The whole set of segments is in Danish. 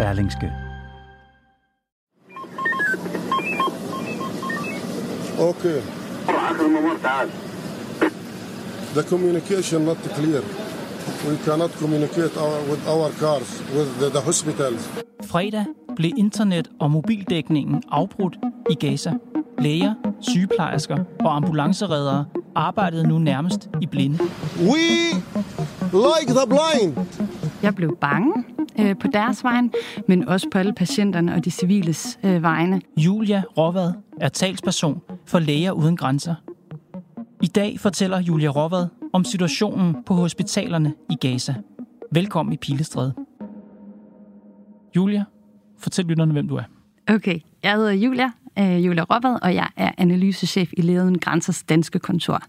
Berlingske. Okay. The communication not clear. We cannot communicate our, with our cars, with the, the hospitals. Fredag blev internet- og mobildækningen afbrudt i Gaza. Læger, sygeplejersker og ambulancereddere arbejdede nu nærmest i blinde. We like the blind. Jeg blev bange øh, på deres vegne, men også på alle patienterne og de civiles øh, vegne. Julia Råvad er talsperson for Læger Uden Grænser. I dag fortæller Julia Råvad om situationen på hospitalerne i Gaza. Velkommen i Pilestræde. Julia, fortæl lytterne, hvem du er. Okay, jeg hedder Julia, øh, Julia Råvad, og jeg er analysechef i Læger Uden Grænsers danske kontor.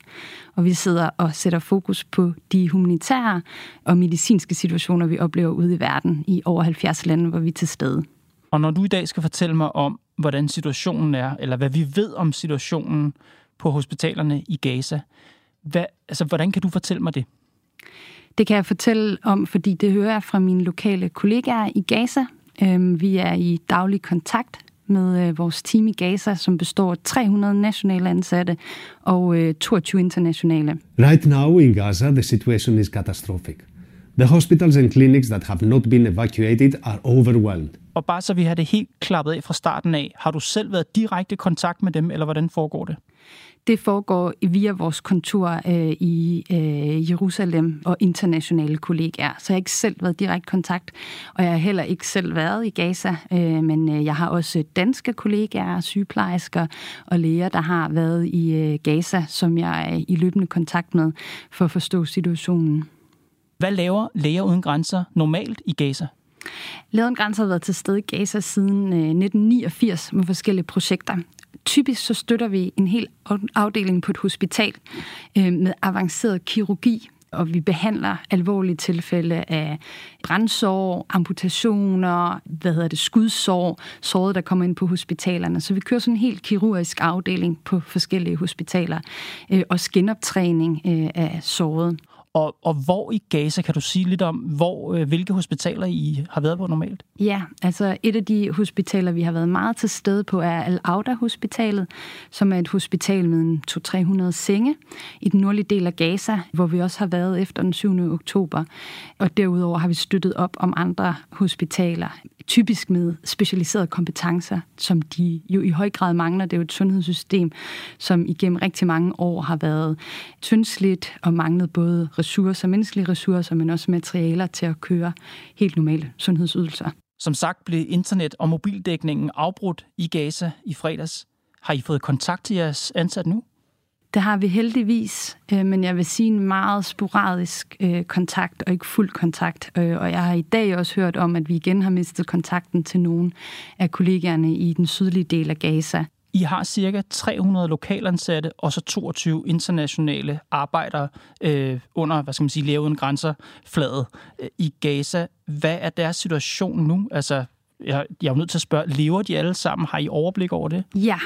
Og vi sidder og sætter fokus på de humanitære og medicinske situationer, vi oplever ude i verden i over 70 lande, hvor vi er til stede. Og når du i dag skal fortælle mig om, hvordan situationen er, eller hvad vi ved om situationen på hospitalerne i Gaza, hvad, altså, hvordan kan du fortælle mig det? Det kan jeg fortælle om, fordi det hører jeg fra mine lokale kollegaer i Gaza. Øhm, vi er i daglig kontakt med øh, vores team i Gaza, som består af 300 nationale ansatte og 22 øh, internationale. Right now in Gaza, the situation is catastrophic. The hospitals and clinics that have not been evacuated are overwhelmed. Og bare så vi har det helt klappet af fra starten af, har du selv været direkte kontakt med dem, eller hvordan foregår det? Det foregår via vores kontor øh, i øh, Jerusalem og internationale kollegaer. Så jeg har ikke selv været direkte kontakt, og jeg har heller ikke selv været i Gaza, øh, men øh, jeg har også danske kollegaer, sygeplejersker og læger, der har været i øh, Gaza, som jeg er i løbende kontakt med for at forstå situationen. Hvad laver Læger Uden Grænser normalt i Gaza? Læger Uden Grænser har været til stede i Gaza siden 1989 med forskellige projekter. Typisk så støtter vi en hel afdeling på et hospital øh, med avanceret kirurgi, og vi behandler alvorlige tilfælde af brændsår, amputationer, hvad hedder det, skudsår, såret, der kommer ind på hospitalerne. Så vi kører sådan en helt kirurgisk afdeling på forskellige hospitaler, øh, og skinoptræning øh, af såret. Og, og hvor i Gaza, kan du sige lidt om, hvor, øh, hvilke hospitaler I har været på normalt? Ja, altså et af de hospitaler, vi har været meget til stede på, er Al-Auda-hospitalet, som er et hospital med 200-300 senge i den nordlige del af Gaza, hvor vi også har været efter den 7. oktober. Og derudover har vi støttet op om andre hospitaler, typisk med specialiserede kompetencer, som de jo i høj grad mangler. Det er jo et sundhedssystem, som igennem rigtig mange år har været tyndsligt og manglet både ressourcer, menneskelige ressourcer, men også materialer til at køre helt normale sundhedsydelser. Som sagt blev internet- og mobildækningen afbrudt i Gaza i fredags. Har I fået kontakt til jeres ansat nu? Det har vi heldigvis, men jeg vil sige en meget sporadisk kontakt og ikke fuld kontakt. Og jeg har i dag også hørt om, at vi igen har mistet kontakten til nogle af kollegaerne i den sydlige del af Gaza. I har cirka 300 lokalansatte og så 22 internationale arbejdere øh, under, hvad skal man sige, levende grænser fladet øh, i Gaza. Hvad er deres situation nu? Altså, jeg, jeg er nødt til at spørge, lever de alle sammen? Har I overblik over det? Ja,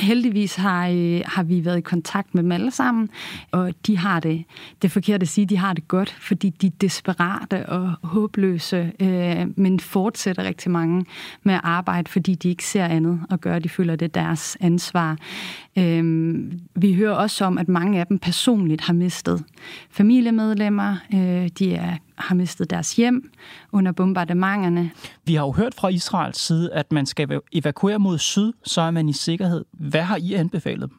heldigvis har, øh, har vi været i kontakt med dem alle sammen, og de har det, det er forkert at sige, de har det godt, fordi de er desperate og håbløse, øh, men fortsætter rigtig mange med at arbejde, fordi de ikke ser andet og gør, de føler, det er deres ansvar. Øh, vi hører også om, at mange af dem personligt har mistet familiemedlemmer, øh, de er har mistet deres hjem under bombardementerne. Vi har jo hørt fra Israels side, at man skal evakuere mod syd, så er man i sikkerhed. Hvad har I anbefalet dem?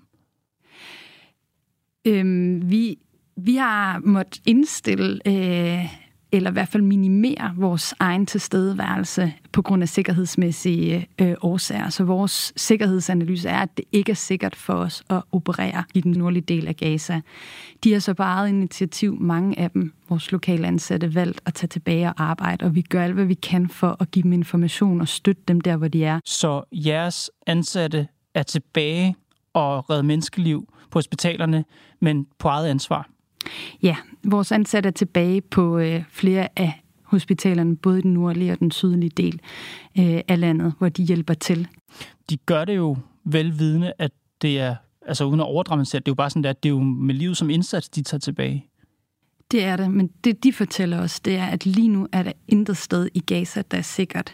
Øhm, vi, vi har måttet indstille øh, eller i hvert fald minimere vores egen tilstedeværelse på grund af sikkerhedsmæssige øh, årsager. Så vores sikkerhedsanalyse er, at det ikke er sikkert for os at operere i den nordlige del af Gaza. De har så på eget initiativ, mange af dem, vores lokale ansatte, valgt at tage tilbage og arbejde, og vi gør alt, hvad vi kan for at give dem information og støtte dem der, hvor de er. Så jeres ansatte er tilbage og redde menneskeliv på hospitalerne, men på eget ansvar? Ja, vores ansatte er tilbage på øh, flere af hospitalerne, både i den nordlige og den sydlige del øh, af landet, hvor de hjælper til. De gør det jo velvidende, at det er, altså uden at overdramatisere, det er jo bare sådan, at det er jo med livet som indsats, de tager tilbage. Det er det, men det de fortæller os, det er, at lige nu er der intet sted i Gaza, der er sikkert.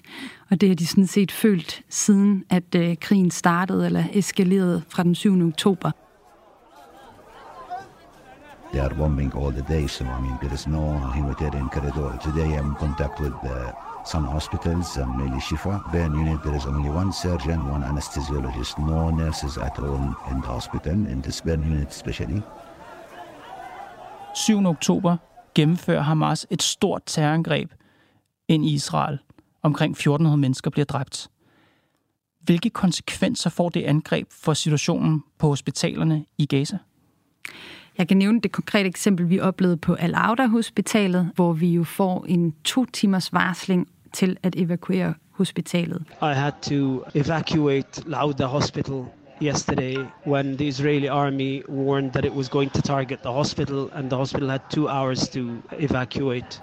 Og det har de sådan set følt siden, at øh, krigen startede eller eskalerede fra den 7. oktober. They are bombing all the day, so I mean, there is no humanitarian corridor. Today I'm in contact with the, some hospitals, um, mainly Shifa. Then unit, there is only one surgeon, one anesthesiologist, no nurses at all in the hospital, in this burn unit especially. 7. oktober gennemfører Hamas et stort terrorangreb ind i Israel. Omkring 1400 mennesker bliver dræbt. Hvilke konsekvenser får det angreb for situationen på hospitalerne i Gaza? Jeg kan nævne det konkrete eksempel, vi oplevede på Al-Auda Hospitalet, hvor vi jo får en to timers varsling til at evakuere hospitalet. I had to evacuate Lauda Hospital yesterday when the Israeli army warned that it was going to target the hospital, and the hospital had two hours to evacuate.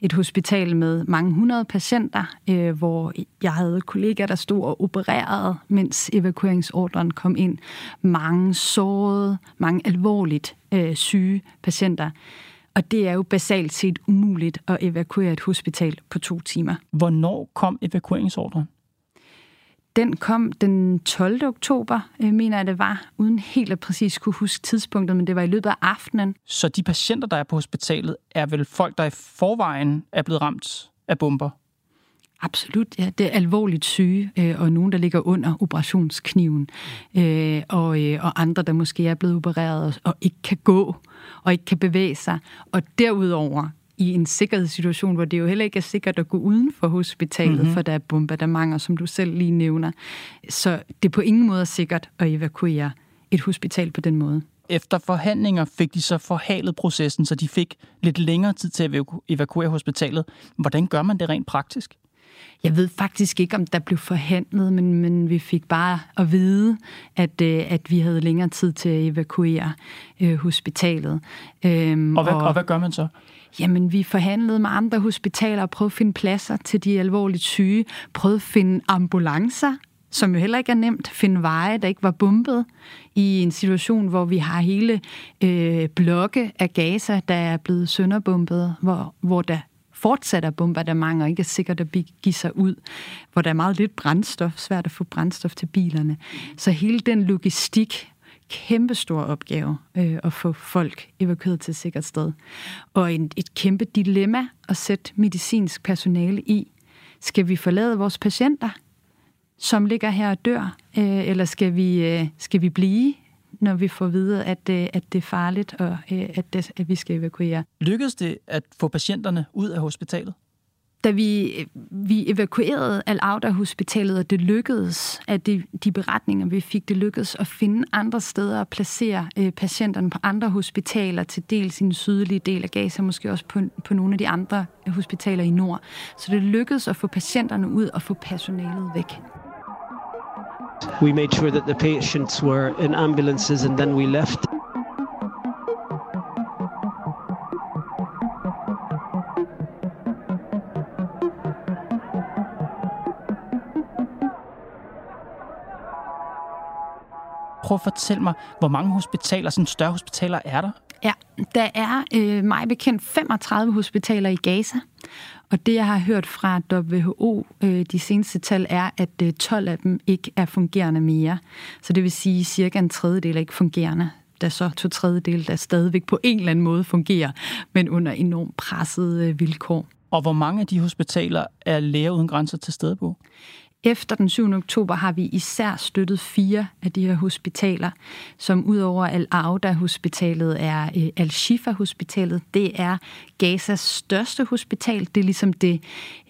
Et hospital med mange hundrede patienter, øh, hvor jeg havde kollegaer, der stod og opererede, mens evakueringsordren kom ind. Mange sårede, mange alvorligt øh, syge patienter. Og det er jo basalt set umuligt at evakuere et hospital på to timer. Hvornår kom evakueringsordren? Den kom den 12. oktober, øh, mener jeg det var, uden helt at præcis kunne huske tidspunktet, men det var i løbet af aftenen. Så de patienter, der er på hospitalet, er vel folk, der i forvejen er blevet ramt af bomber? Absolut, ja. Det er alvorligt syge, øh, og nogen, der ligger under operationskniven, øh, og, øh, og andre, der måske er blevet opereret og, og ikke kan gå og ikke kan bevæge sig. Og derudover i en sikkerhedssituation, hvor det jo heller ikke er sikkert at gå uden for hospitalet, mm-hmm. for der er bombardementer, som du selv lige nævner. Så det er på ingen måde sikkert at evakuere et hospital på den måde. Efter forhandlinger fik de så forhalet processen, så de fik lidt længere tid til at evakuere hospitalet. Hvordan gør man det rent praktisk? Jeg ved faktisk ikke, om der blev forhandlet, men, men vi fik bare at vide, at, øh, at vi havde længere tid til at evakuere øh, hospitalet. Øhm, og, hvad, og, og hvad gør man så? Jamen, vi forhandlede med andre hospitaler og prøvede at finde pladser til de alvorligt syge. Prøvede at finde ambulancer, som jo heller ikke er nemt. Finde veje, der ikke var bumpet i en situation, hvor vi har hele øh, blokke af Gaza, der er blevet sønderbumpet, hvor, hvor der fortsat er bombardementer, og ikke er sikkert at give sig ud, hvor der er meget lidt brændstof, svært at få brændstof til bilerne. Så hele den logistik kæmpestor opgave øh, at få folk evakueret til et sikkert sted. Og en, et kæmpe dilemma at sætte medicinsk personale i. Skal vi forlade vores patienter, som ligger her og dør, øh, eller skal vi, øh, skal vi blive, når vi får videre, at, øh, at det er farligt, og øh, at, det, at vi skal evakuere? Lykkedes det at få patienterne ud af hospitalet? Da vi, vi evakuerede Al-Auda Hospitalet, og det lykkedes, at de, de beretninger, vi fik, det lykkedes at finde andre steder at placere øh, patienterne på andre hospitaler, til dels i den sydlige del af Gaza, måske også på, på nogle af de andre øh, hospitaler i nord. Så det lykkedes at få patienterne ud og få personalet væk. We made sure that the patients were in ambulances and then we left. Prøve at fortælle mig, hvor mange hospitaler, sådan større hospitaler, er der? Ja, der er øh, mig bekendt 35 hospitaler i Gaza. Og det, jeg har hørt fra WHO, øh, de seneste tal, er, at øh, 12 af dem ikke er fungerende mere. Så det vil sige, at cirka en tredjedel er ikke fungerende. Der er så to tredjedel, der stadigvæk på en eller anden måde fungerer, men under enormt pressede øh, vilkår. Og hvor mange af de hospitaler er læger uden grænser til stede på? Efter den 7. oktober har vi især støttet fire af de her hospitaler, som udover Al-Auda-hospitalet er øh, Al-Shifa-hospitalet. Det er Gazas største hospital. Det er ligesom det,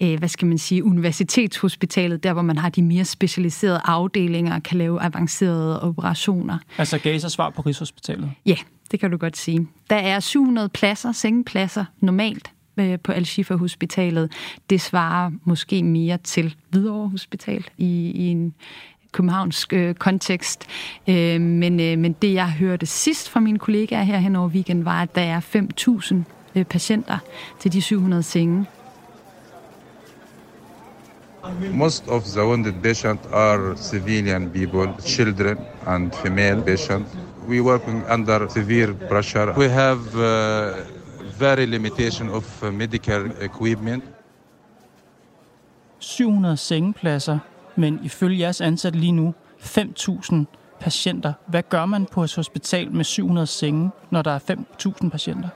øh, hvad skal man sige, universitetshospitalet, der hvor man har de mere specialiserede afdelinger og kan lave avancerede operationer. Altså Gazas svar på Rigshospitalet? Ja, det kan du godt sige. Der er 700 pladser, sengepladser normalt øh, på Al-Shifa Hospitalet. Det svarer måske mere til Hvidovre Hospital i, i en københavnsk øh, kontekst. Øh, men, øh, men det, jeg hørte sidst fra mine kollegaer her hen over weekenden, var, at der er 5.000 øh, patienter til de 700 senge. Most of the wounded patients are civilian people, children and female patients. We working under severe pressure. We have uh, very limitation of uh, medical equipment. 700 sengepladser, men ifølge jeres ansat lige nu 5.000 patienter. Hvad gør man på et hospital med 700 senge, når der er 5.000 patienter?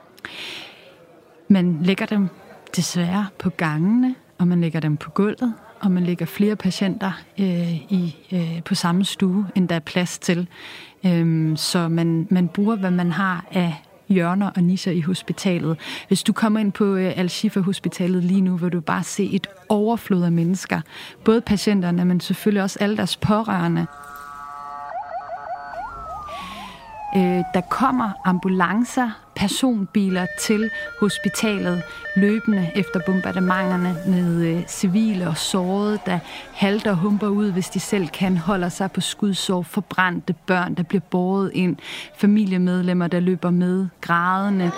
Man lægger dem desværre på gangene, og man lægger dem på gulvet, og man lægger flere patienter øh, i, øh, på samme stue, end der er plads til. Øhm, så man, man bruger, hvad man har af hjørner og nischer i hospitalet. Hvis du kommer ind på øh, Al-Shifa-hospitalet lige nu, vil du bare se et overflod af mennesker. Både patienterne, men selvfølgelig også alle deres pårørende. Øh, der kommer ambulancer, personbiler til hospitalet løbende efter bombardementerne med øh, civile og sårede, der halter og humper ud, hvis de selv kan, holder sig på skudsår, forbrændte børn, der bliver båret ind, familiemedlemmer, der løber med, grædende.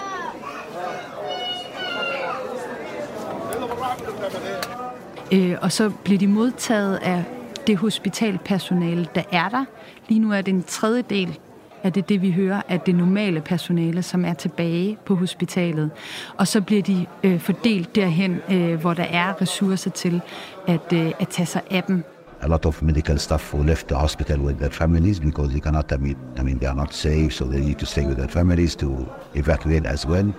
Øh, og så bliver de modtaget af det hospitalpersonale, der er der. Lige nu er det en tredjedel er det det, vi hører, at det normale personale, som er tilbage på hospitalet. Og så bliver de øh, fordelt derhen, øh, hvor der er ressourcer til at, øh, at tage sig af dem. A lot of medical staff who left the hospital with their families because they cannot, I mean, I mean, they are not safe, so they need to stay with their families to evacuate as well.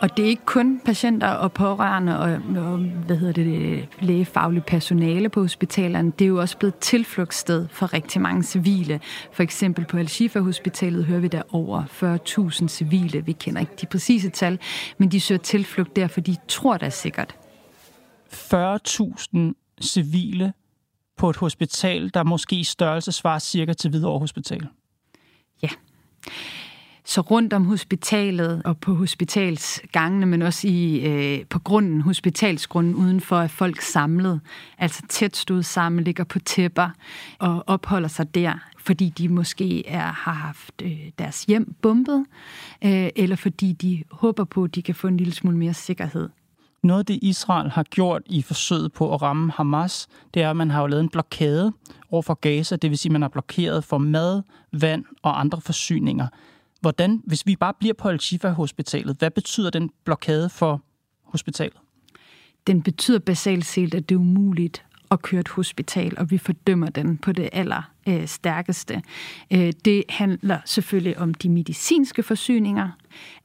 Og det er ikke kun patienter og pårørende og, og hvad hedder det, lægefaglige personale på hospitalerne. Det er jo også blevet tilflugtssted for rigtig mange civile. For eksempel på Al-Shifa Hospitalet hører vi der over 40.000 civile. Vi kender ikke de præcise tal, men de søger tilflugt der, for de tror, er sikkert. 40.000 civile på et hospital, der måske i størrelse svarer cirka til Hvidovre Hospital. Ja. Så rundt om hospitalet og på hospitalsgangene, men også i, øh, på grunden, hospitalsgrunden udenfor, er folk samlet, altså tæt stod sammen, ligger på tæpper og opholder sig der, fordi de måske er, har haft øh, deres hjem bumpet, øh, eller fordi de håber på, at de kan få en lille smule mere sikkerhed. Noget af det, Israel har gjort i forsøget på at ramme Hamas, det er, at man har jo lavet en blokade over for Gaza, det vil sige, at man har blokeret for mad, vand og andre forsyninger. Hvordan, hvis vi bare bliver på Al-Shifa-hospitalet, hvad betyder den blokade for hospitalet? Den betyder basalt set, at det er umuligt at køre et hospital, og vi fordømmer den på det aller øh, stærkeste. Øh, det handler selvfølgelig om de medicinske forsyninger.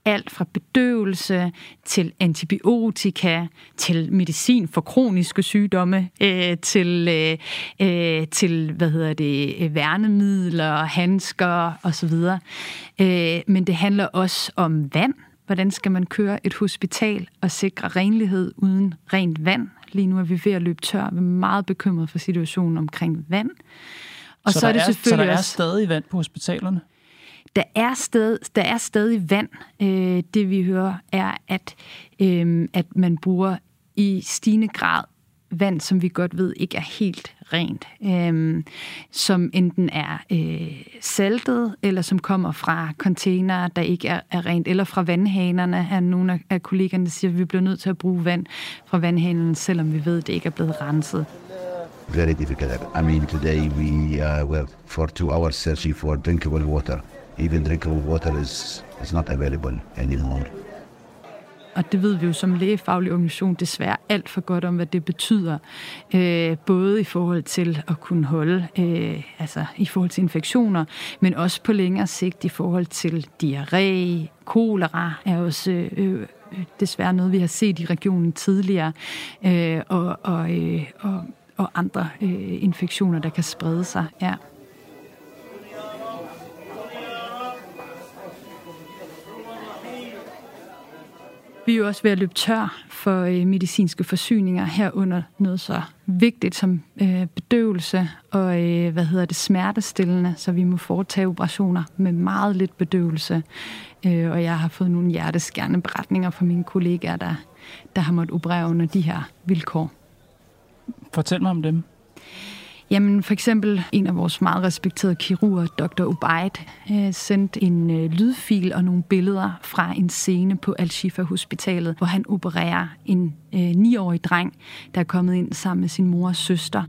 Alt fra bedøvelse til antibiotika, til medicin for kroniske sygdomme, øh, til, øh, øh til hvad hedder det, værnemidler, handsker osv. Øh, men det handler også om vand. Hvordan skal man køre et hospital og sikre renlighed uden rent vand? Lige nu er vi ved at løbe tør. Vi er meget bekymret for situationen omkring vand. Og så, så er det er, selvfølgelig så der er også, stadig vand på hospitalerne? Der er, sted, der er stadig vand. Øh, det vi hører er, at, øh, at man bruger i stigende grad vand, som vi godt ved ikke er helt rent, øh, som enten er øh, saltet, eller som kommer fra containere, der ikke er, er rent, eller fra vandhanerne. Er nogle af kollegerne, der siger, at vi bliver nødt til at bruge vand fra vandhanerne, selvom vi ved, at det ikke er blevet renset. Very difficult. I mean, today we uh, were for two hours searching for drinkable water. Even drinkable water is, is not available anymore og det ved vi jo som lægefaglig organisation desværre alt for godt om, hvad det betyder. Øh, både i forhold til at kunne holde, øh, altså i forhold til infektioner, men også på længere sigt i forhold til diarré, kolera er også øh, øh, desværre noget, vi har set i regionen tidligere, øh, og, og, øh, og, og andre øh, infektioner, der kan sprede sig. Ja. Vi er jo også ved at løbe tør for øh, medicinske forsyninger herunder noget så vigtigt som øh, bedøvelse og øh, hvad hedder det smertestillende, så vi må foretage operationer med meget lidt bedøvelse. Øh, og jeg har fået nogle hjerteskærende beretninger fra mine kollegaer, der, der har måttet operere under de her vilkår. Fortæl mig om dem. Jamen for eksempel en af vores meget respekterede kirurger, Dr. Ubaid, øh, sendte en øh, lydfil og nogle billeder fra en scene på Al-Shifa Hospitalet, hvor han opererer en øh, 9-årig dreng, der er kommet ind sammen med sin mor og søster.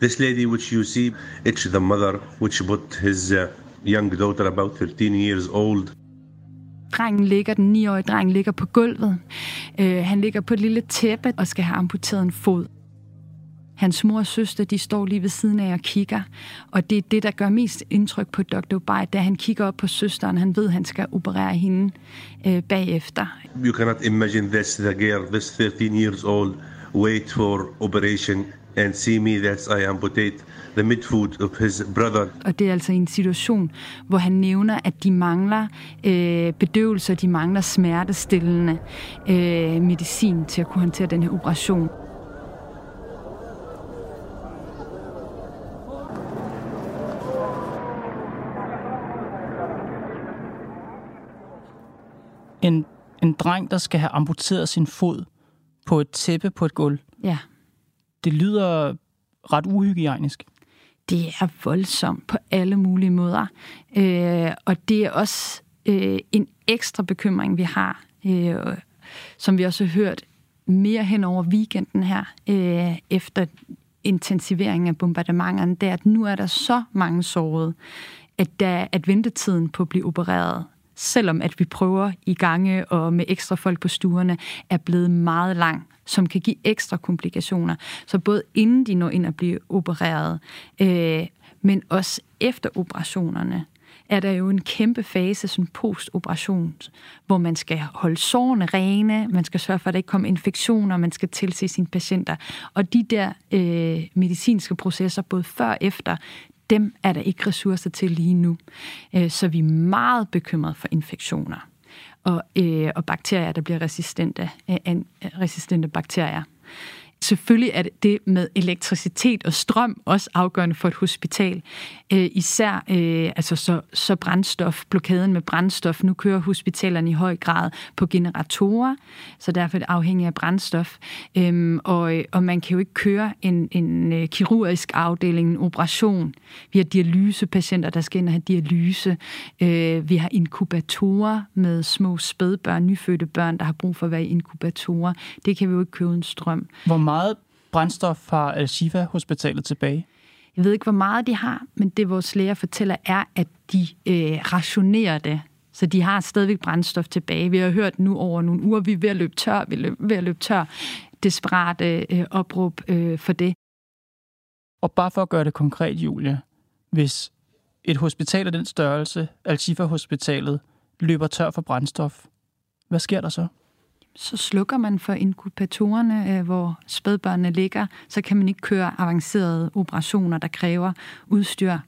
This lady which you see, it's the mother which put his uh, young daughter about 13 years old Drengen ligger, den 9-årige dreng ligger på gulvet. Øh, han ligger på et lille tæppe og skal have amputeret en fod. Hans mor og søster, de står lige ved siden af og kigger. Og det er det, der gør mest indtryk på Dr. Bay, da han kigger op på søsteren. Han ved, at han skal operere hende øh, bagefter. You cannot imagine this, the girl, this 13 years old, wait for operation and see me that I amputate the midfoot of his brother. Og det er altså en situation, hvor han nævner, at de mangler øh, bedøvelse, de mangler smertestillende øh, medicin til at kunne håndtere den her operation. En, en dreng, der skal have amputeret sin fod på et tæppe på et gulv. Ja. Det lyder ret uhygiejnisk. Det er voldsomt på alle mulige måder. Øh, og det er også øh, en ekstra bekymring, vi har, øh, som vi også har hørt mere hen over weekenden her, øh, efter intensiveringen af bombardementerne, det er, at nu er der så mange sårede, at, der, at ventetiden på at blive opereret selvom at vi prøver i gange og med ekstra folk på stuerne, er blevet meget lang, som kan give ekstra komplikationer. Så både inden de når ind at blive opereret, øh, men også efter operationerne, er der jo en kæmpe fase, sådan postoperation, hvor man skal holde sårene rene, man skal sørge for, at der ikke kommer infektioner, man skal tilse sine patienter. Og de der øh, medicinske processer, både før og efter, dem er der ikke ressourcer til lige nu. Øh, så vi er meget bekymrede for infektioner og, øh, og bakterier, der bliver resistente, øh, resistente bakterier. Selvfølgelig er det med elektricitet og strøm også afgørende for et hospital. Øh, især øh, altså så, så brændstof, blokaden med brændstof. Nu kører hospitalerne i høj grad på generatorer, så derfor er det afhængigt af brændstof. Øhm, og, og man kan jo ikke køre en, en øh, kirurgisk afdeling, en operation. Vi har dialysepatienter, der skal ind og have dialyse. Øh, vi har inkubatorer med små spædbørn, nyfødte børn, der har brug for at være i inkubatorer. Det kan vi jo ikke købe uden strøm. Hvor meget brændstof har Al-Shifa-hospitalet tilbage? Jeg ved ikke, hvor meget de har, men det vores læger fortæller er, at de øh, rationerer det. Så de har stadigvæk brændstof tilbage. Vi har hørt nu over nogle uger, vi er ved at løbe tør, vi er ved at løbe tør. Desperat øh, opråb øh, for det. Og bare for at gøre det konkret, Julie, hvis et hospital af den størrelse, Al-Shifa-hospitalet, løber tør for brændstof, hvad sker der så? Så slukker man for inkubatorerne, øh, hvor spædbørnene ligger. Så kan man ikke køre avancerede operationer, der kræver udstyr.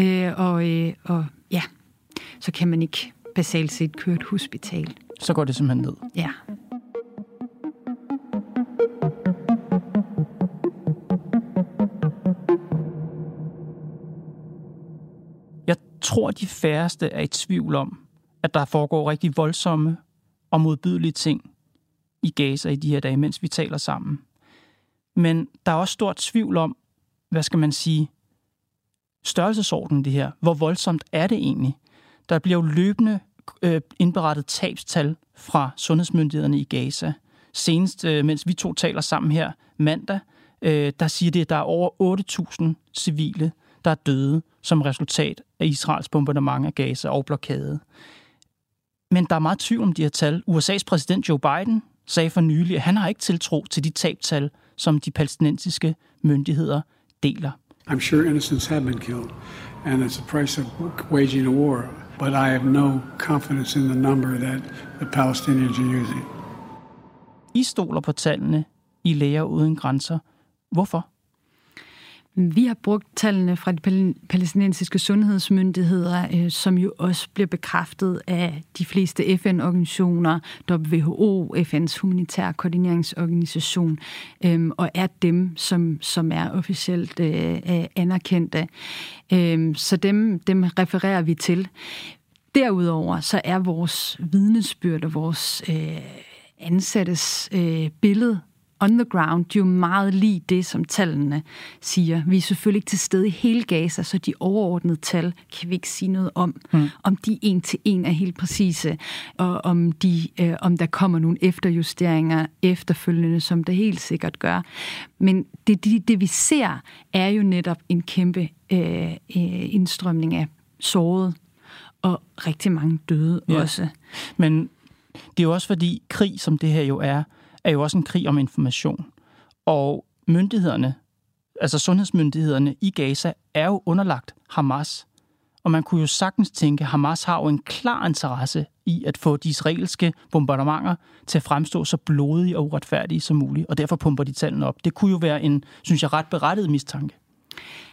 Øh, og, øh, og ja, så kan man ikke basalt set køre et hospital. Så går det simpelthen ned? Ja. Jeg tror, de færreste er i tvivl om, at der foregår rigtig voldsomme og modbydelige ting i Gaza i de her dage, mens vi taler sammen. Men der er også stor tvivl om, hvad skal man sige, størrelsesordenen det her. Hvor voldsomt er det egentlig? Der bliver jo løbende øh, indberettet tabstal fra sundhedsmyndighederne i Gaza. Senest, øh, mens vi to taler sammen her mandag, øh, der siger det, at der er over 8.000 civile, der er døde som resultat af Israels bombardement af Gaza og blokade. Men der er meget tvivl om de her tal. USA's præsident Joe Biden sagde for nylig, at han har ikke tiltro til de tabtal, som de palæstinensiske myndigheder deler. I'm sure innocents have been killed, and it's a price of waging a war. But I have no confidence in the number that the Palestinians are using. I stoler på tallene i Læger Uden Grænser. Hvorfor? Vi har brugt tallene fra de palæstinensiske sundhedsmyndigheder, øh, som jo også bliver bekræftet af de fleste FN-organisationer, WHO, FN's humanitære koordineringsorganisation, øhm, og er dem, som, som er officielt øh, anerkendte. Øhm, så dem, dem refererer vi til. Derudover så er vores vidnesbyrd og vores øh, ansattes billede on the ground jo meget lige det, som tallene siger. Vi er selvfølgelig ikke til stede i hele Gaza, så de overordnede tal kan vi ikke sige noget om. Mm. Om de en til en er helt præcise, og om, de, øh, om der kommer nogle efterjusteringer efterfølgende, som det helt sikkert gør. Men det, det, det vi ser, er jo netop en kæmpe øh, øh, indstrømning af såret, og rigtig mange døde ja. også. Men det er jo også fordi krig, som det her jo er, er jo også en krig om information. Og myndighederne, altså sundhedsmyndighederne i Gaza, er jo underlagt Hamas. Og man kunne jo sagtens tænke, at Hamas har jo en klar interesse i at få de israelske bombardementer til at fremstå så blodige og uretfærdige som muligt, og derfor pumper de tallene op. Det kunne jo være en, synes jeg, ret berettiget mistanke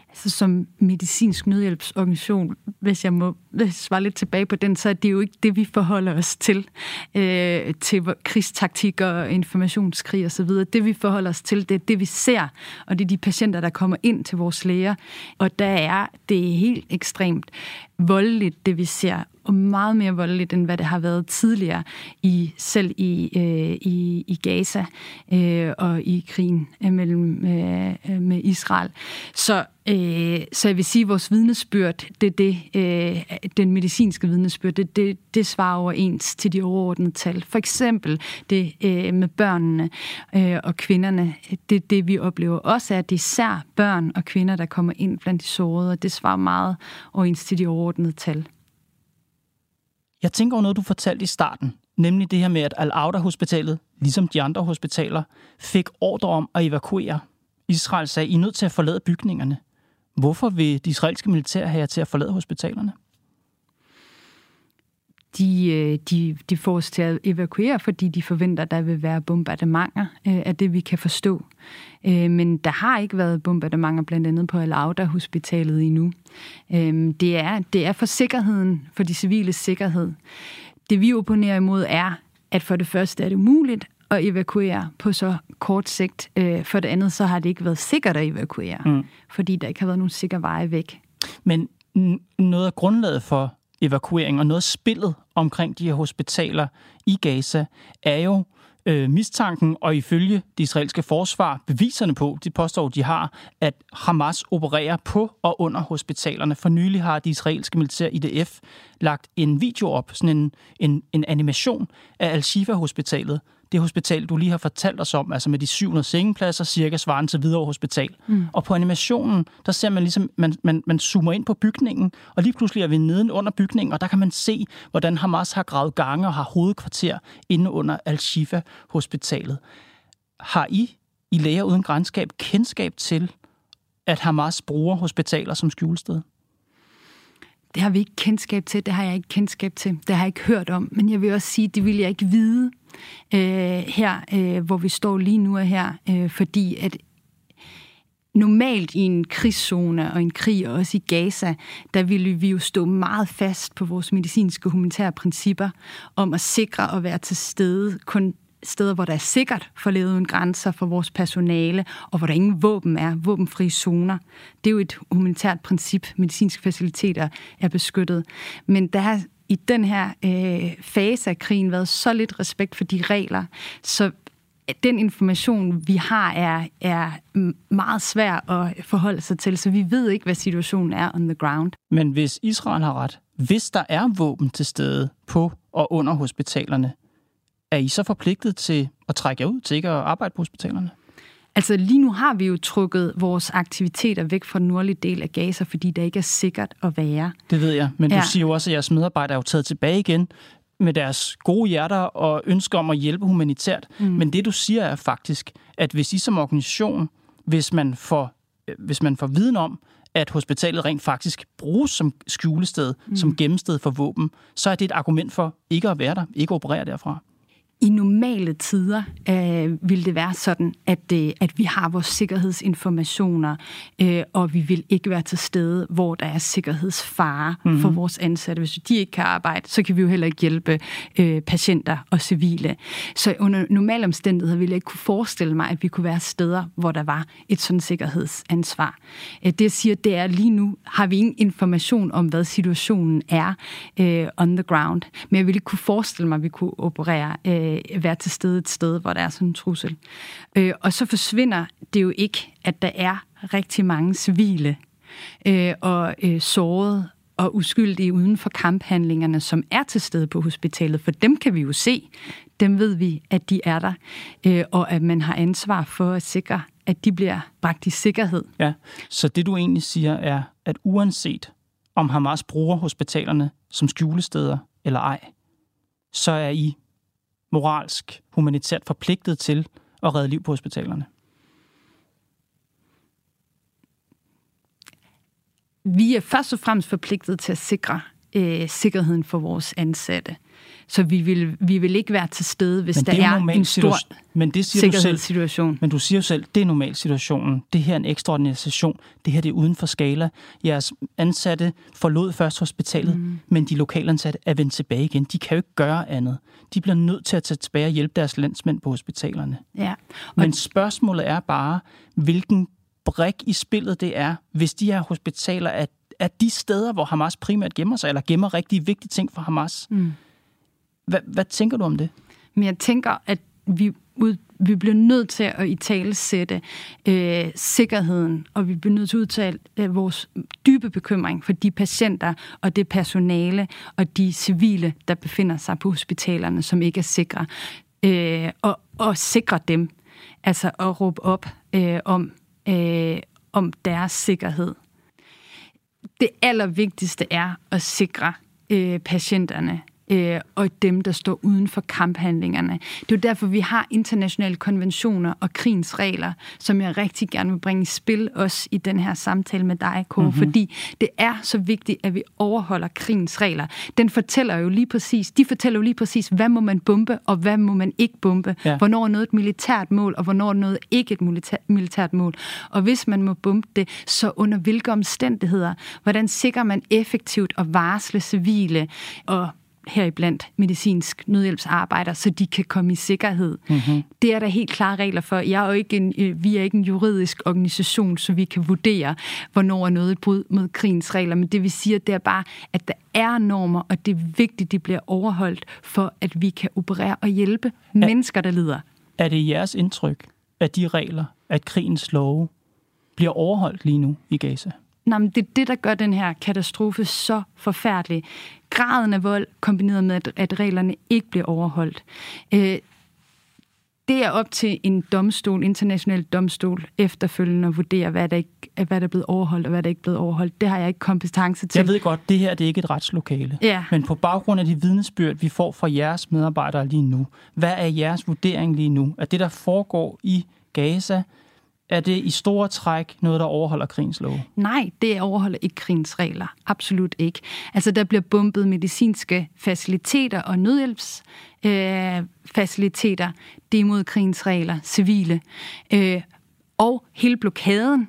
altså som medicinsk nødhjælpsorganisation, hvis jeg må svare lidt tilbage på den, så er det jo ikke det, vi forholder os til, øh, til krigstaktik og informationskrig osv. Det, vi forholder os til, det er det, vi ser, og det er de patienter, der kommer ind til vores læger. Og der er det er helt ekstremt voldeligt, det vi ser, og meget mere voldeligt, end hvad det har været tidligere, i selv i, øh, i, i Gaza øh, og i krigen øh, mellem øh, øh, med Israel. Så, øh, så jeg vil sige, at vores vidnesbyrd, det, det, øh, den medicinske vidnesbyrd, det, det, det svarer overens til de overordnede tal. For eksempel det øh, med børnene øh, og kvinderne, det det, vi oplever også, er, at det er især børn og kvinder, der kommer ind blandt de sårede, og det svarer meget overens til de overordnede tal. Jeg tænker over noget, du fortalte i starten, nemlig det her med, at Al-Auda-hospitalet, ligesom de andre hospitaler, fik ordre om at evakuere. Israel sagde, I er nødt til at forlade bygningerne. Hvorfor vil de israelske militær have til at forlade hospitalerne? De, øh, de, de får os til at evakuere, fordi de forventer, at der vil være bombardementer øh, af det, vi kan forstå. Øh, men der har ikke været bombardementer blandt andet på Al-Auda-hospitalet endnu. Det er, det er for sikkerheden, for de civile sikkerhed. Det vi opponerer imod er, at for det første er det umuligt at evakuere på så kort sigt. For det andet, så har det ikke været sikkert at evakuere, mm. fordi der ikke har været nogen sikker veje væk. Men noget af grundlaget for evakuering, og noget af spillet omkring de her hospitaler i Gaza, er jo øh, mistanken, og ifølge det israelske forsvar, beviserne på, de påstår, de har, at Hamas opererer på og under hospitalerne. For nylig har det israelske militær IDF lagt en video op, sådan en, en, en animation af Al-Shifa-hospitalet, det hospital, du lige har fortalt os om, altså med de 700 sengepladser, cirka svarende til Hvidovre Hospital. Mm. Og på animationen, der ser man ligesom, man, man, man zoomer ind på bygningen, og lige pludselig er vi neden under bygningen, og der kan man se, hvordan Hamas har gravet gange og har hovedkvarter inde under Al-Shifa Hospitalet. Har I i Læger Uden Grænskab kendskab til, at Hamas bruger hospitaler som skjulested? Det har vi ikke kendskab til, det har jeg ikke kendskab til, det har jeg ikke hørt om, men jeg vil også sige, det vil jeg ikke vide øh, her, øh, hvor vi står lige nu og her, øh, fordi at normalt i en krigszone og en krig, og også i Gaza, der ville vi jo stå meget fast på vores medicinske humanitære principper om at sikre at være til stede kun steder, hvor der er sikkert for levet uden grænser for vores personale, og hvor der ingen våben er, våbenfri zoner. Det er jo et humanitært princip. Medicinske faciliteter er beskyttet. Men der har i den her øh, fase af krigen været så lidt respekt for de regler, så øh, den information, vi har, er, er meget svær at forholde sig til, så vi ved ikke, hvad situationen er on the ground. Men hvis Israel har ret, hvis der er våben til stede på og under hospitalerne, er I så forpligtet til at trække jer ud til ikke at arbejde på hospitalerne? Altså lige nu har vi jo trukket vores aktiviteter væk fra den nordlige del af Gaza, fordi det ikke er sikkert at være. Det ved jeg, men ja. du siger jo også, at jeres medarbejdere er jo taget tilbage igen. med deres gode hjerter og ønsker om at hjælpe humanitært. Mm. Men det, du siger, er faktisk, at hvis I som organisation, hvis man får, hvis man får viden om, at hospitalet rent faktisk bruges som skjulested, mm. som gemmested for våben, så er det et argument for ikke at være der, ikke at operere derfra. I normale tider øh, vil det være sådan, at, øh, at vi har vores sikkerhedsinformationer, øh, og vi vil ikke være til stede, hvor der er sikkerhedsfare mm-hmm. for vores ansatte. Hvis de ikke kan arbejde, så kan vi jo heller ikke hjælpe øh, patienter og civile. Så under normale omstændigheder ville jeg ikke kunne forestille mig, at vi kunne være steder, hvor der var et sådan sikkerhedsansvar. Øh, det jeg siger, det er, lige nu har vi ingen information om, hvad situationen er øh, on the ground. Men jeg ville ikke kunne forestille mig, at vi kunne operere øh, øh, være til stede et sted, hvor der er sådan en trussel. Øh, og så forsvinder det jo ikke, at der er rigtig mange civile øh, og øh, sårede og uskyldige uden for kamphandlingerne, som er til stede på hospitalet, for dem kan vi jo se. Dem ved vi, at de er der, øh, og at man har ansvar for at sikre, at de bliver bragt i sikkerhed. Ja, så det du egentlig siger er, at uanset om Hamas bruger hospitalerne som skjulesteder eller ej, så er I moralsk, humanitært forpligtet til at redde liv på hospitalerne? Vi er først og fremmest forpligtet til at sikre øh, sikkerheden for vores ansatte. Så vi vil, vi vil ikke være til stede, hvis der er, er en stor men det siger sikkerhedssituation. Du selv, men du siger jo selv, det er normalsituationen. Det her er en ekstraordinær situation. Det her det er uden for skala. Jeres ansatte forlod først hospitalet, mm. men de lokalansatte er vendt tilbage igen. De kan jo ikke gøre andet. De bliver nødt til at tage tilbage og hjælpe deres landsmænd på hospitalerne. Ja. Og men spørgsmålet er bare, hvilken brik i spillet det er, hvis de her hospitaler er, er de steder, hvor Hamas primært gemmer sig, eller gemmer rigtig vigtige ting for Hamas. Mm. Hvad, hvad tænker du om det? Men jeg tænker, at vi, ud, vi bliver nødt til at i tale sætte øh, sikkerheden, og vi bliver nødt til at udtale øh, vores dybe bekymring for de patienter og det personale og de civile, der befinder sig på hospitalerne, som ikke er sikre, øh, og, og sikre dem. Altså at råbe op øh, om, øh, om deres sikkerhed. Det allervigtigste er at sikre øh, patienterne øh, og dem, der står uden for kamphandlingerne. Det er jo derfor, vi har internationale konventioner og krigens regler, som jeg rigtig gerne vil bringe i spil også i den her samtale med dig, Kåre, mm-hmm. fordi det er så vigtigt, at vi overholder krigens regler. Den fortæller jo lige præcis, de fortæller jo lige præcis, hvad må man bombe, og hvad må man ikke bombe. Ja. Hvornår er noget et militært mål, og hvornår er noget ikke et militært, militært mål. Og hvis man må bombe det, så under hvilke omstændigheder? Hvordan sikrer man effektivt at varsle civile og heriblandt medicinsk nødhjælpsarbejder, så de kan komme i sikkerhed. Mm-hmm. Det er der helt klare regler for. Jeg er jo ikke en, øh, vi er ikke en juridisk organisation, så vi kan vurdere, hvornår er noget et brud mod krigens regler. Men det vi siger, det er bare, at der er normer, og det er vigtigt, at de bliver overholdt, for at vi kan operere og hjælpe er, mennesker, der lider. Er det jeres indtryk, at de regler, at krigens love bliver overholdt lige nu i Gaza? Nej, men det er det, der gør den her katastrofe så forfærdelig. Graden af vold, kombineret med, at, at reglerne ikke bliver overholdt. Øh, det er op til en domstol, international domstol, efterfølgende at vurdere, hvad der, ikke, hvad der er blevet overholdt, og hvad der ikke er blevet overholdt. Det har jeg ikke kompetence til. Jeg ved godt, det her det er ikke et retslokale. Ja. Men på baggrund af de vidnesbyrd, vi får fra jeres medarbejdere lige nu, hvad er jeres vurdering lige nu? At det, der foregår i Gaza, er det i store træk noget, der overholder krigens lov? Nej, det overholder ikke krigens regler. Absolut ikke. Altså, der bliver bumpet medicinske faciliteter og nødhjælpsfaciliteter. Øh, det er imod krigens regler, civile. Øh, og hele blokaden,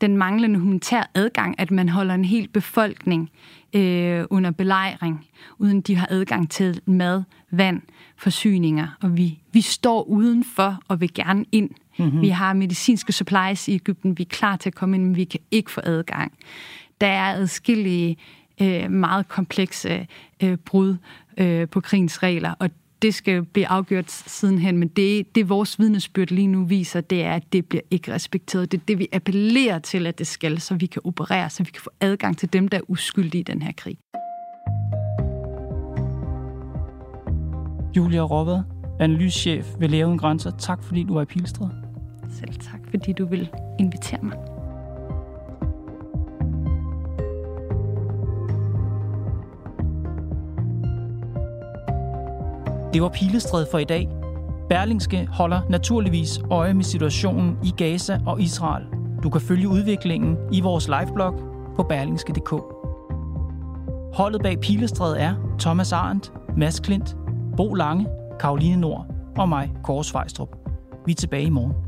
den manglende humanitær adgang, at man holder en hel befolkning øh, under belejring, uden de har adgang til mad, vand, forsyninger. Og vi, vi står udenfor og vil gerne ind. Mm-hmm. Vi har medicinske supplies i Ægypten, vi er klar til at komme ind, men vi kan ikke få adgang. Der er adskillige øh, meget komplekse øh, brud øh, på krigens regler, og det skal blive afgjort sidenhen, men det, det vores vidnesbyrd lige nu viser, det er, at det bliver ikke respekteret. Det er det, vi appellerer til, at det skal, så vi kan operere, så vi kan få adgang til dem, der er uskyldige i den her krig. Julia Råvad, analysechef ved Lave Grænser. Tak fordi du var i Pilstred. Selv tak, fordi du vil invitere mig. Det var Pilestræd for i dag. Berlingske holder naturligvis øje med situationen i Gaza og Israel. Du kan følge udviklingen i vores liveblog på berlingske.dk. Holdet bag Pilestræd er Thomas Arendt, Mads Klint, Bo Lange, Karoline Nord og mig, Kåre Svejstrup. Vi er tilbage i morgen.